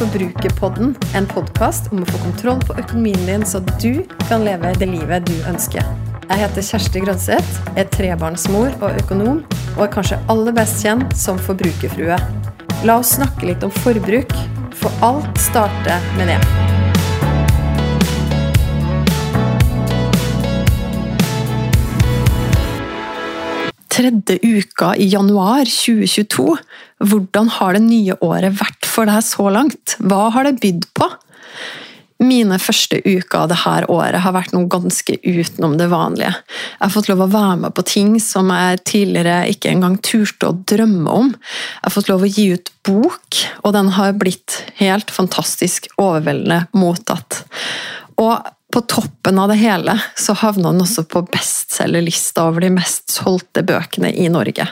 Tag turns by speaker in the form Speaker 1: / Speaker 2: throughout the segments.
Speaker 1: Forbrukerpodden. En podkast om å få kontroll på økonomien din, så du kan leve det livet du ønsker. Jeg heter Kjersti Grønseth, er trebarnsmor og økonom, og er kanskje aller best kjent som forbrukerfrue. La oss snakke litt om forbruk, for alt starter med det. tredje uka i januar 2022. Hvordan har det nye året vært for deg så langt? Hva har det bydd på? Mine første uker av dette året har vært noe ganske utenom det vanlige. Jeg har fått lov å være med på ting som jeg tidligere ikke engang turte å drømme om. Jeg har fått lov å gi ut bok, og den har blitt helt fantastisk overveldende mottatt. Og på toppen av det hele så havna den også på bestselgerlista over de mest solgte bøkene i Norge.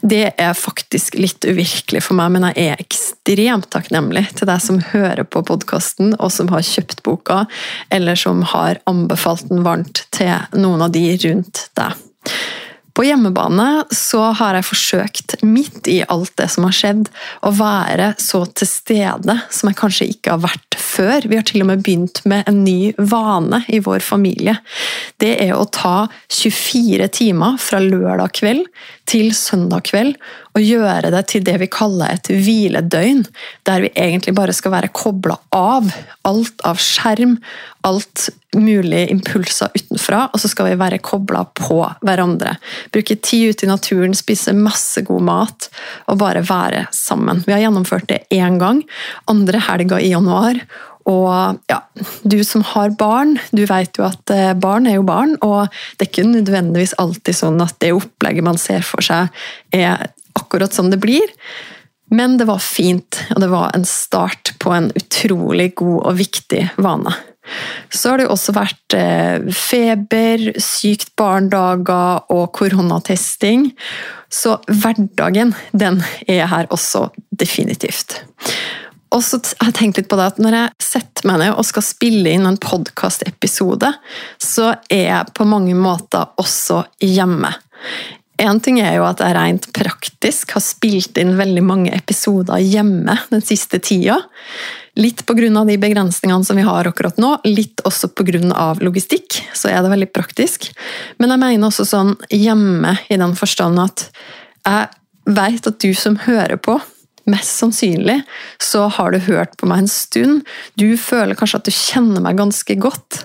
Speaker 1: Det er faktisk litt uvirkelig for meg, men jeg er ekstremt takknemlig til deg som hører på podkasten, og som har kjøpt boka, eller som har anbefalt den varmt til noen av de rundt deg. På hjemmebane så har jeg forsøkt, midt i alt det som har skjedd, å være så til stede som jeg kanskje ikke har vært før. Vi har til og med begynt med en ny vane i vår familie. Det er å ta 24 timer fra lørdag kveld til søndag kveld og gjøre det til det vi kaller et hviledøgn, der vi egentlig bare skal være kobla av alt av skjerm, alt mulige impulser utenfra, og så skal vi være kobla på hverandre. Bruke tid ute i naturen, spise masse god mat og bare være sammen. Vi har gjennomført det én gang, andre helga i januar. Og ja, du som har barn, du vet jo at eh, barn er jo barn, og det er ikke nødvendigvis alltid sånn at det opplegget man ser for seg, er akkurat som det blir. Men det var fint, og det var en start på en utrolig god og viktig vane. Så har det jo også vært eh, feber, sykt barn-dager og koronatesting. Så hverdagen, den er her også definitivt. Og så har jeg tenkt litt på det at Når jeg setter meg ned og skal spille inn en podkastepisode, så er jeg på mange måter også hjemme. Én ting er jo at jeg rent praktisk har spilt inn veldig mange episoder hjemme den siste tida. Litt pga. de begrensningene som vi har akkurat nå, litt også pga. logistikk. Så er det veldig praktisk. Men jeg mener også sånn hjemme i den forstand at jeg vet at du som hører på, Mest sannsynlig så har du hørt på meg en stund. Du føler kanskje at du kjenner meg ganske godt.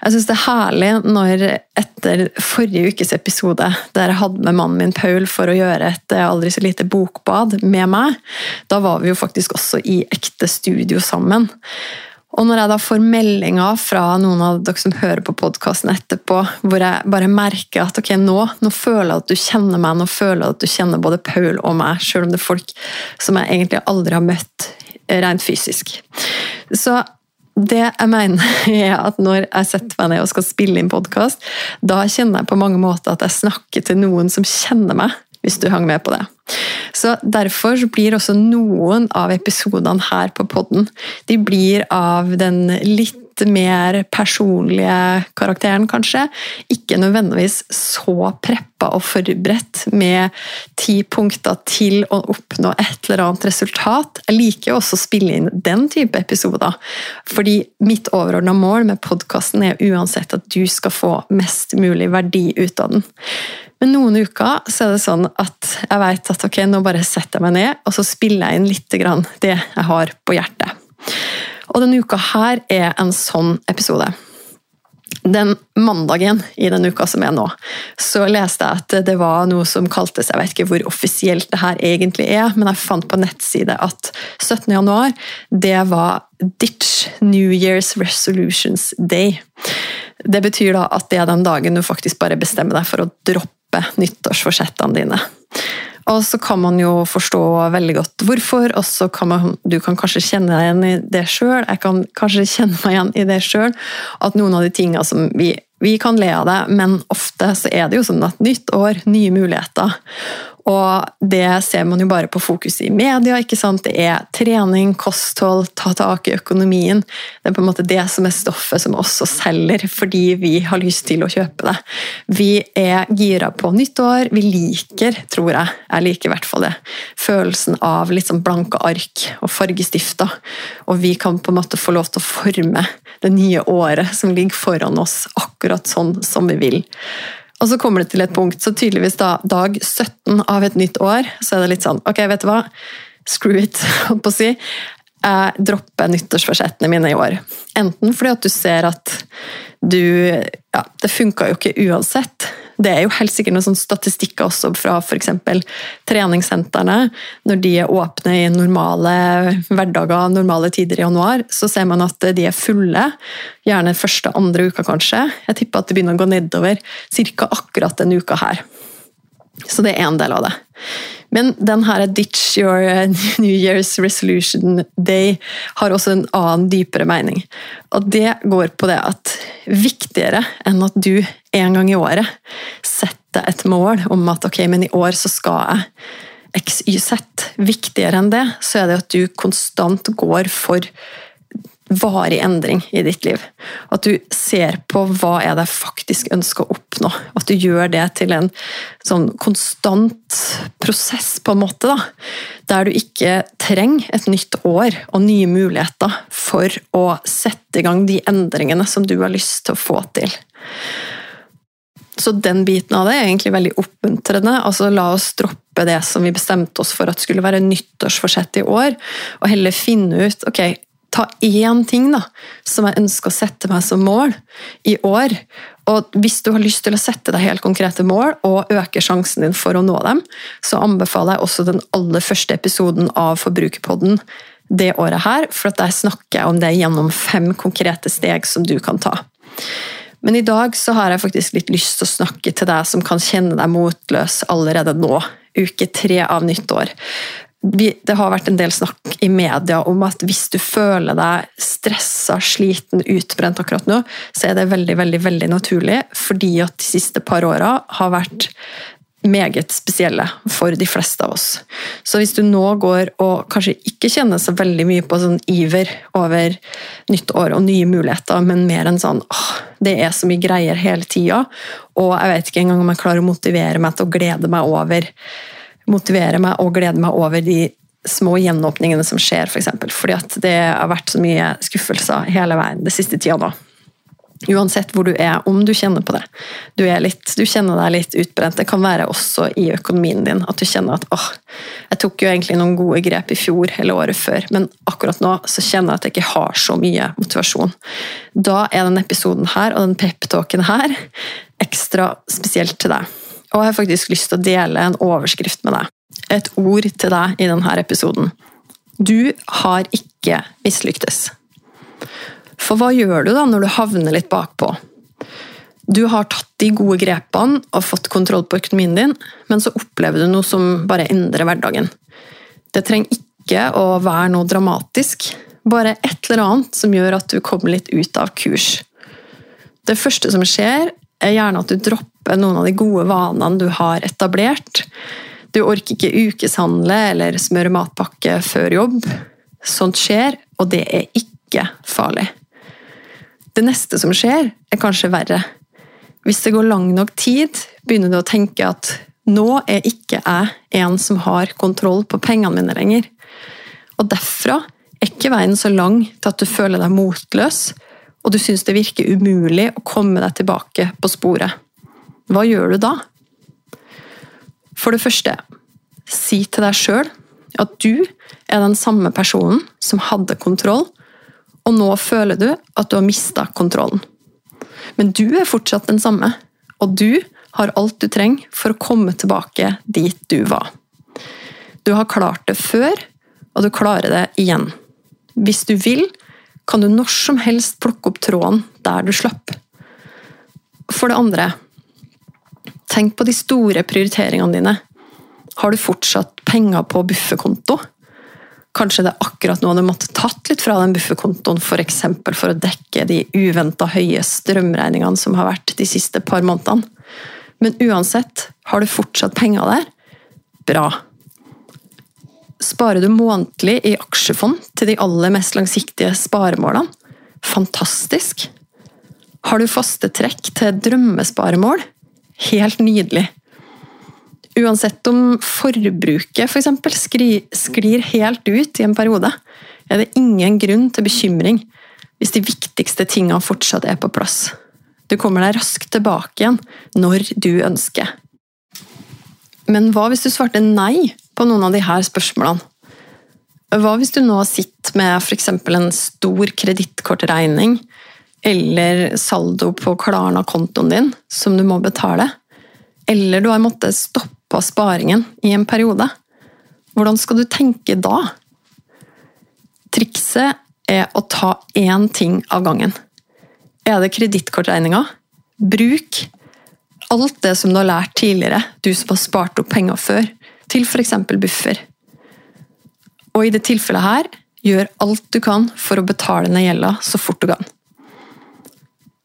Speaker 1: Jeg syns det er herlig når etter forrige ukes episode, der jeg hadde med mannen min Paul for å gjøre et aldri så lite bokbad med meg, da var vi jo faktisk også i ekte studio sammen. Og når jeg da får meldinger fra noen av dere som hører på podkasten etterpå, hvor jeg bare merker at ok, nå, nå, føler jeg at du kjenner meg, nå føler jeg at du kjenner både Paul og meg, selv om det er folk som jeg egentlig aldri har møtt rent fysisk. Så det jeg mener, er at når jeg setter meg ned og skal spille inn podkast, da kjenner jeg på mange måter at jeg snakker til noen som kjenner meg, hvis du hang med på det. Så Derfor blir også noen av episodene her på podden de blir av den litt mer personlige karakteren, kanskje. Ikke nødvendigvis så preppa og forberedt med ti punkter til å oppnå et eller annet resultat. Jeg liker også å spille inn den type episoder, fordi mitt overordna mål med podkasten er uansett at du skal få mest mulig verdi ut av den. Men noen uker så er det sånn at jeg vet at ok, nå bare setter jeg meg ned og så spiller jeg inn litt det jeg har på hjertet. Og denne uka her er en sånn episode. Den mandagen i den uka som er nå, så leste jeg at det var noe som kaltes Jeg vet ikke hvor offisielt det her egentlig er, men jeg fant på nettside at 17. januar, det var Ditch New Year's Resolutions Day. Det betyr da at det er den dagen du faktisk bare bestemmer deg for å droppe nyttårsforsettene dine. Og så kan man jo forstå veldig godt hvorfor, og så kan man, du kan kanskje kjenne deg igjen i det sjøl. Jeg kan kanskje kjenne meg igjen i det sjøl. At noen av de tingene som vi, vi kan le av det, men ofte så er det jo sånn at nytt år, nye muligheter. Og det ser man jo bare på fokuset i media. ikke sant? Det er trening, kosthold, ta tak i økonomien. Det er på en måte det som er stoffet som også selger, fordi vi har lyst til å kjøpe det. Vi er gira på nyttår. Vi liker, tror jeg, jeg liker i hvert fall det, følelsen av litt sånn blanke ark og fargestifter. Og vi kan på en måte få lov til å forme det nye året som ligger foran oss, akkurat sånn som vi vil. Og så kommer det til et punkt, så tydeligvis da dag 17 av et nytt år, så er det litt sånn Ok, vet du hva? Screw it, holdt på å si. Jeg dropper nyttårsforsettene mine i år. Enten fordi at du ser at du Ja, det funka jo ikke uansett. Det er jo helt sikkert noen statistikker også fra f.eks. treningssentrene. Når de er åpne i normale hverdager, normale tider i januar, så ser man at de er fulle. Gjerne første, andre uka, kanskje. Jeg tipper at det begynner å gå nedover ca. akkurat denne uka her. Så det er en del av det. Men den her Ditch your New Year's Resolution Day har også en annen, dypere mening. Og det går på det at viktigere enn at du en gang i året setter et mål om at ok, men i år så skal jeg XYZ. Viktigere enn det, så er det at du konstant går for varig endring i ditt liv. At du ser på hva er det jeg faktisk ønsker å oppnå. At du gjør det til en sånn konstant prosess, på en måte. da. Der du ikke trenger et nytt år og nye muligheter for å sette i gang de endringene som du har lyst til å få til. Så den biten av det er egentlig veldig oppmuntrende. Altså, la oss droppe det som vi bestemte oss for at skulle være nyttårsforsett i år, og heller finne ut ok, ta én ting da, som jeg ønsker å sette meg som mål i år. Og hvis du har lyst til å sette deg helt konkrete mål og øke sjansen din for å nå dem, så anbefaler jeg også den aller første episoden av Forbrukerpodden det året her, for der snakker jeg om det gjennom fem konkrete steg som du kan ta. Men i dag så har jeg faktisk litt lyst til å snakke til deg som kan kjenne deg motløs allerede nå, uke tre av nyttår. Det har vært en del snakk i media om at hvis du føler deg stressa, sliten, utbrent akkurat nå, så er det veldig veldig, veldig naturlig, fordi at de siste par åra har vært meget spesielle for de fleste av oss. Så hvis du nå går og kanskje ikke kjenner så veldig mye på sånn iver over nytt år og nye muligheter, men mer enn sånn åh, det er så mye greier hele tida, og jeg vet ikke engang om jeg klarer å motivere meg til å glede meg over motivere meg og glede meg over de små gjenåpningene som skjer, f.eks. For. Fordi at det har vært så mye skuffelser hele veien det siste tida nå. Uansett hvor du er, om du kjenner på det. Du, litt, du, kjenner deg litt utbrent. Det kan være også i økonomien din. At du kjenner at åh, jeg tok jo egentlig noen gode grep i fjor eller året før, men akkurat nå så kjenner jeg at jeg ikke har så mye motivasjon. Da er denne episoden her og den peptalken her ekstra spesielt til deg. Og jeg har faktisk lyst til å dele en overskrift med deg. Et ord til deg i denne episoden. Du har ikke mislyktes. For hva gjør du da når du havner litt bakpå? Du har tatt de gode grepene og fått kontroll på økonomien din, men så opplever du noe som bare endrer hverdagen. Det trenger ikke å være noe dramatisk, bare et eller annet som gjør at du kommer litt ut av kurs. Det første som skjer, er gjerne at du dropper noen av de gode vanene du har etablert. Du orker ikke ukeshandle eller smøre matpakke før jobb. Sånt skjer, og det er ikke farlig. Det neste som skjer, er kanskje verre. Hvis det går lang nok tid, begynner du å tenke at nå er ikke jeg en som har kontroll på pengene mine lenger. Og derfra er ikke veien så lang til at du føler deg motløs og du syns det virker umulig å komme deg tilbake på sporet. Hva gjør du da? For det første, si til deg sjøl at du er den samme personen som hadde kontroll, og nå føler du at du har mista kontrollen. Men du er fortsatt den samme, og du har alt du trenger for å komme tilbake dit du var. Du har klart det før, og du klarer det igjen. Hvis du vil, kan du når som helst plukke opp tråden der du slapp. For det andre, tenk på de store prioriteringene dine. Har du fortsatt penger på buffekonto? Kanskje det er akkurat nå du måtte tatt litt fra den buffekontoen f.eks. For, for å dekke de uventa høye strømregningene som har vært de siste par månedene. Men uansett, har du fortsatt penger der? Bra. Sparer du månedlig i aksjefond til de aller mest langsiktige sparemålene? Fantastisk. Har du faste trekk til drømmesparemål? Helt nydelig. Uansett om forbruket f.eks. For sklir helt ut i en periode, er det ingen grunn til bekymring hvis de viktigste tingene fortsatt er på plass. Du kommer deg raskt tilbake igjen når du ønsker. Men hva hvis du svarte nei på noen av disse spørsmålene? Hva hvis du nå sitter med f.eks. en stor kredittkortregning eller saldo på Klarna-kontoen din som du må betale? Eller du har måttet stoppe sparingen i en periode? Hvordan skal du tenke da? Trikset er å ta én ting av gangen. Er det kredittkortregninga? Bruk alt det som du har lært tidligere, du som har spart opp penger før, til f.eks. buffer. Og i det tilfellet her, gjør alt du kan for å betale ned gjelda så fort du kan.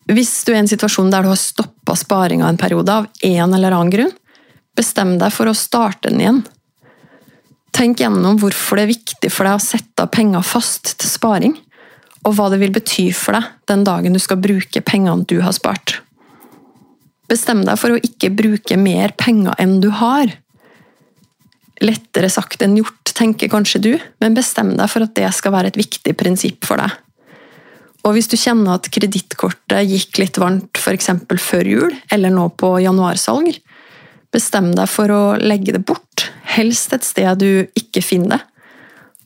Speaker 1: Hvis du er i en situasjon der du har stoppa sparinga en periode av en eller annen grunn, bestem deg for å starte den igjen. Tenk gjennom hvorfor det er viktig for deg å sette av penger fast til sparing, og hva det vil bety for deg den dagen du skal bruke pengene du har spart. Bestem deg for å ikke bruke mer penger enn du har. Lettere sagt enn gjort, tenker kanskje du, men bestem deg for at det skal være et viktig prinsipp for deg. Og hvis du kjenner at kredittkortet gikk litt varmt f.eks. før jul, eller nå på januarsalg, bestem deg for å legge det bort, helst et sted du ikke finner det.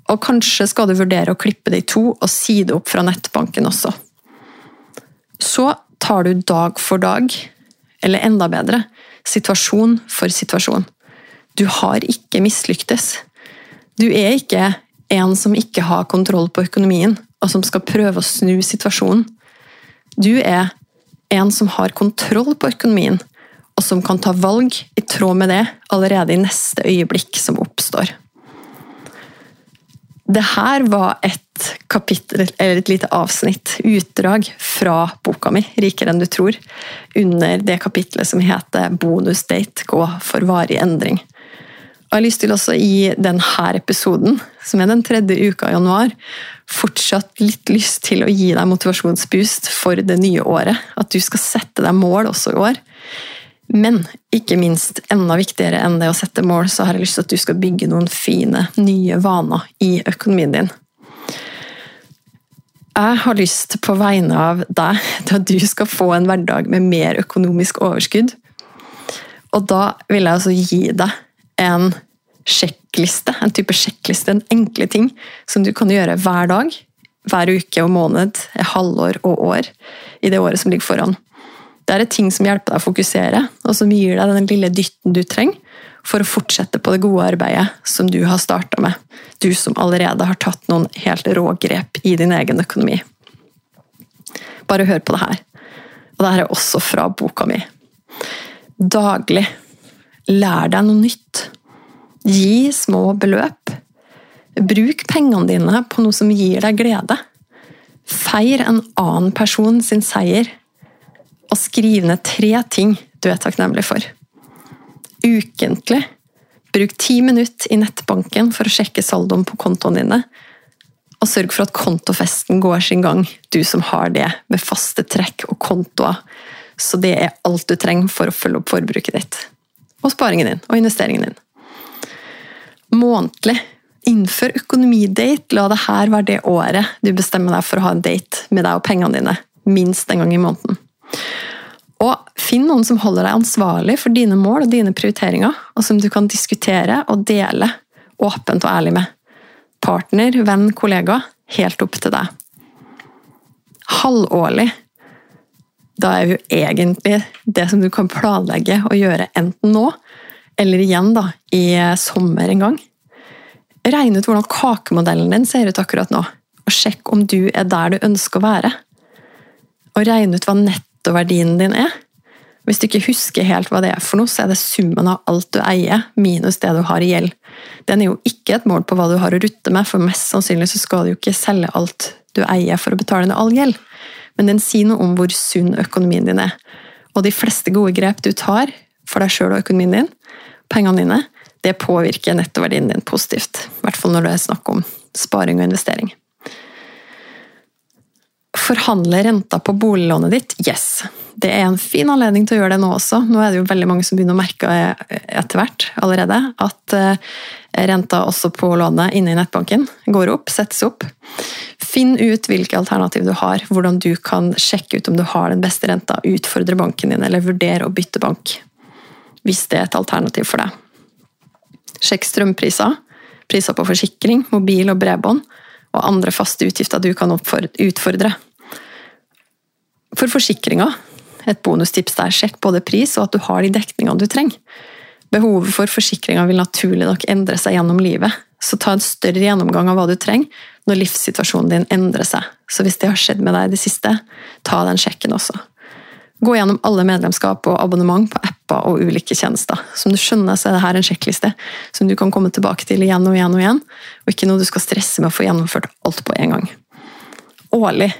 Speaker 1: Og kanskje skal du vurdere å klippe det i to og si det opp fra nettbanken også. Så tar du dag for dag, eller enda bedre, situasjon for situasjon. Du har ikke mislyktes. Du er ikke en som ikke har kontroll på økonomien, og som skal prøve å snu situasjonen. Du er en som har kontroll på økonomien, og som kan ta valg i tråd med det allerede i neste øyeblikk som oppstår. Det her var et kapittel, eller et lite avsnitt, utdrag fra boka mi 'Rikere enn du tror', under det kapitlet som heter 'Bonusdate gå for varig endring'. Og jeg har lyst til også i denne episoden, som er den tredje uka i januar, fortsatt litt lyst til å gi deg motivasjonsboost for det nye året. At du skal sette deg mål også i år. Men ikke minst, enda viktigere enn det å sette mål, så har jeg lyst til at du skal bygge noen fine, nye vaner i økonomien din. Jeg har lyst på vegne av deg til at du skal få en hverdag med mer økonomisk overskudd. Og da vil jeg altså gi deg en sjekkliste, en type sjekkliste, en enkle ting som du kan gjøre hver dag, hver uke og måned, halvår og år i det året som ligger foran. Det er ting som hjelper deg å fokusere, og som gir deg den lille dytten du trenger for å fortsette på det gode arbeidet som du har starta med. Du som allerede har tatt noen helt rå grep i din egen økonomi. Bare hør på det her. Og det her er også fra boka mi. Daglig. Lær deg noe nytt. Gi små beløp. Bruk pengene dine på noe som gir deg glede. Feir en annen person sin seier og skriv ned tre ting du er takknemlig for. Ukentlig. Bruk ti minutter i nettbanken for å sjekke saldoen på kontoene dine. Og sørg for at kontofesten går sin gang, du som har det med faste trekk og kontoer. Så det er alt du trenger for å følge opp forbruket ditt. Og sparingen din og investeringen din. Månedlig. Innfør økonomidate. La det her være det året du bestemmer deg for å ha en date med deg og pengene dine. Minst en gang i måneden. Og finn noen som holder deg ansvarlig for dine mål og dine prioriteringer, og som du kan diskutere og dele åpent og ærlig med. Partner, venn, kollega. Helt opp til deg. Halvårlig. Da er jo egentlig det som du kan planlegge å gjøre enten nå, eller igjen da, i sommer en gang. Regn ut hvordan kakemodellen din ser ut akkurat nå, og sjekk om du er der du ønsker å være. Og regn ut hva nett nettoverdien din er. Hvis du ikke husker helt hva det er for noe, så er det summen av alt du eier, minus det du har i gjeld. Den er jo ikke et mål på hva du har å rutte med, for mest sannsynlig så skal du jo ikke selge alt du eier for å betale ned all gjeld. Men den sier noe om hvor sunn økonomien din er. Og de fleste gode grep du tar for deg sjøl og økonomien din, pengene dine, Det påvirker nettoverdien din positivt. I hvert fall når det er snakk om sparing og investering. Forhandle renta på boliglånet ditt? Yes. Det er en fin anledning til å gjøre det nå også. Nå er det jo veldig mange som begynner å merke etter hvert allerede at eh, renta også på lånet inne i nettbanken går opp, settes opp. Finn ut hvilke alternativ du har, hvordan du kan sjekke ut om du har den beste renta, utfordre banken din eller vurdere å bytte bank. Hvis det er et alternativ for deg. Sjekk strømpriser, priser på forsikring, mobil og bredbånd, og andre faste utgifter du kan utfordre. For forsikringa, et bonustips der, sjekk både pris og at du har de dekningene du trenger. Behovet for forsikringa vil naturlig nok endre seg gjennom livet, så ta en større gjennomgang av hva du trenger når livssituasjonen din endrer seg. Så hvis det har skjedd med deg i det siste, ta den sjekken også. Gå gjennom alle medlemskap og abonnement på apper og ulike tjenester. Som du skjønner, så er dette en sjekkliste som du kan komme tilbake til igjen og igjen og igjen, og ikke noe du skal stresse med å få gjennomført alt på en gang. Årlig.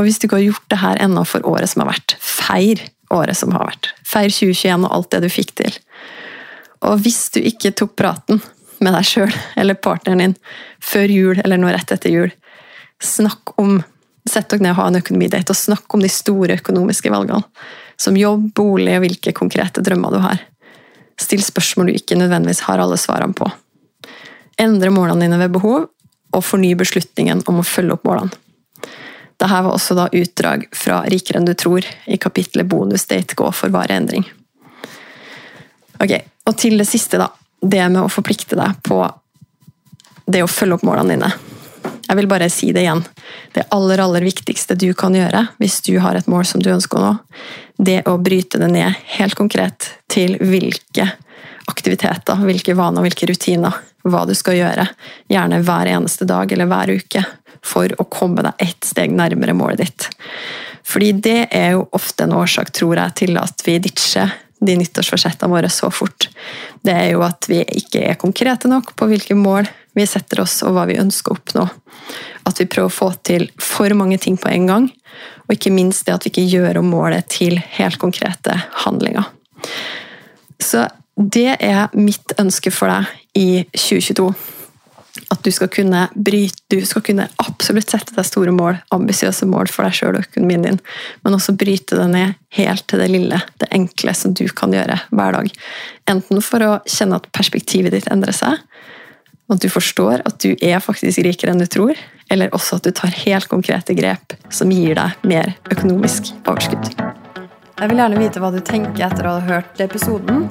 Speaker 1: Og hvis du ikke har gjort det her ennå for året som har vært, feir året som har vært. Feir 2021 og alt det du fikk til. Og hvis du ikke tok praten med deg sjøl eller partneren din før jul eller nå rett etter jul, snakk om Sett dere ned og ha en økonomidate og snakk om de store økonomiske valgene. Som jobb, bolig og hvilke konkrete drømmer du har. Still spørsmål du ikke nødvendigvis har alle svarene på. Endre målene dine ved behov, og forny beslutningen om å følge opp målene. Dette var også da utdrag fra Rikere enn du tror, i kapittelet Bonus date gå for varig endring. Ok, Og til det siste, da. Det med å forplikte deg på det å følge opp målene dine. Jeg vil bare si det igjen. Det aller, aller viktigste du kan gjøre hvis du har et mål som du ønsker å nå, det å bryte det ned helt konkret til hvilke aktiviteter, hvilke vaner, hvilke rutiner, hva du skal gjøre, gjerne hver eneste dag eller hver uke, for å komme deg ett steg nærmere målet ditt. Fordi det er jo ofte en årsak, tror jeg, til at vi ditcher de nyttårsforsettene våre så fort. Det er jo at vi ikke er konkrete nok på hvilke mål vi setter oss, og hva vi ønsker å oppnå. At vi prøver å få til for mange ting på en gang, og ikke minst det at vi ikke gjør om målet til helt konkrete handlinger. Så det er mitt ønske for deg i 2022. At du skal kunne bryte, du skal kunne absolutt sette deg store mål, ambisiøse mål for deg sjøl og økonomien din, men også bryte det ned helt til det lille, det enkle som du kan gjøre hver dag. Enten for å kjenne at perspektivet ditt endrer seg, at du forstår at du er faktisk rikere enn du tror, eller også at du tar helt konkrete grep som gir deg mer økonomisk overskudd. Jeg vil gjerne vite hva du tenker etter å ha hørt episoden.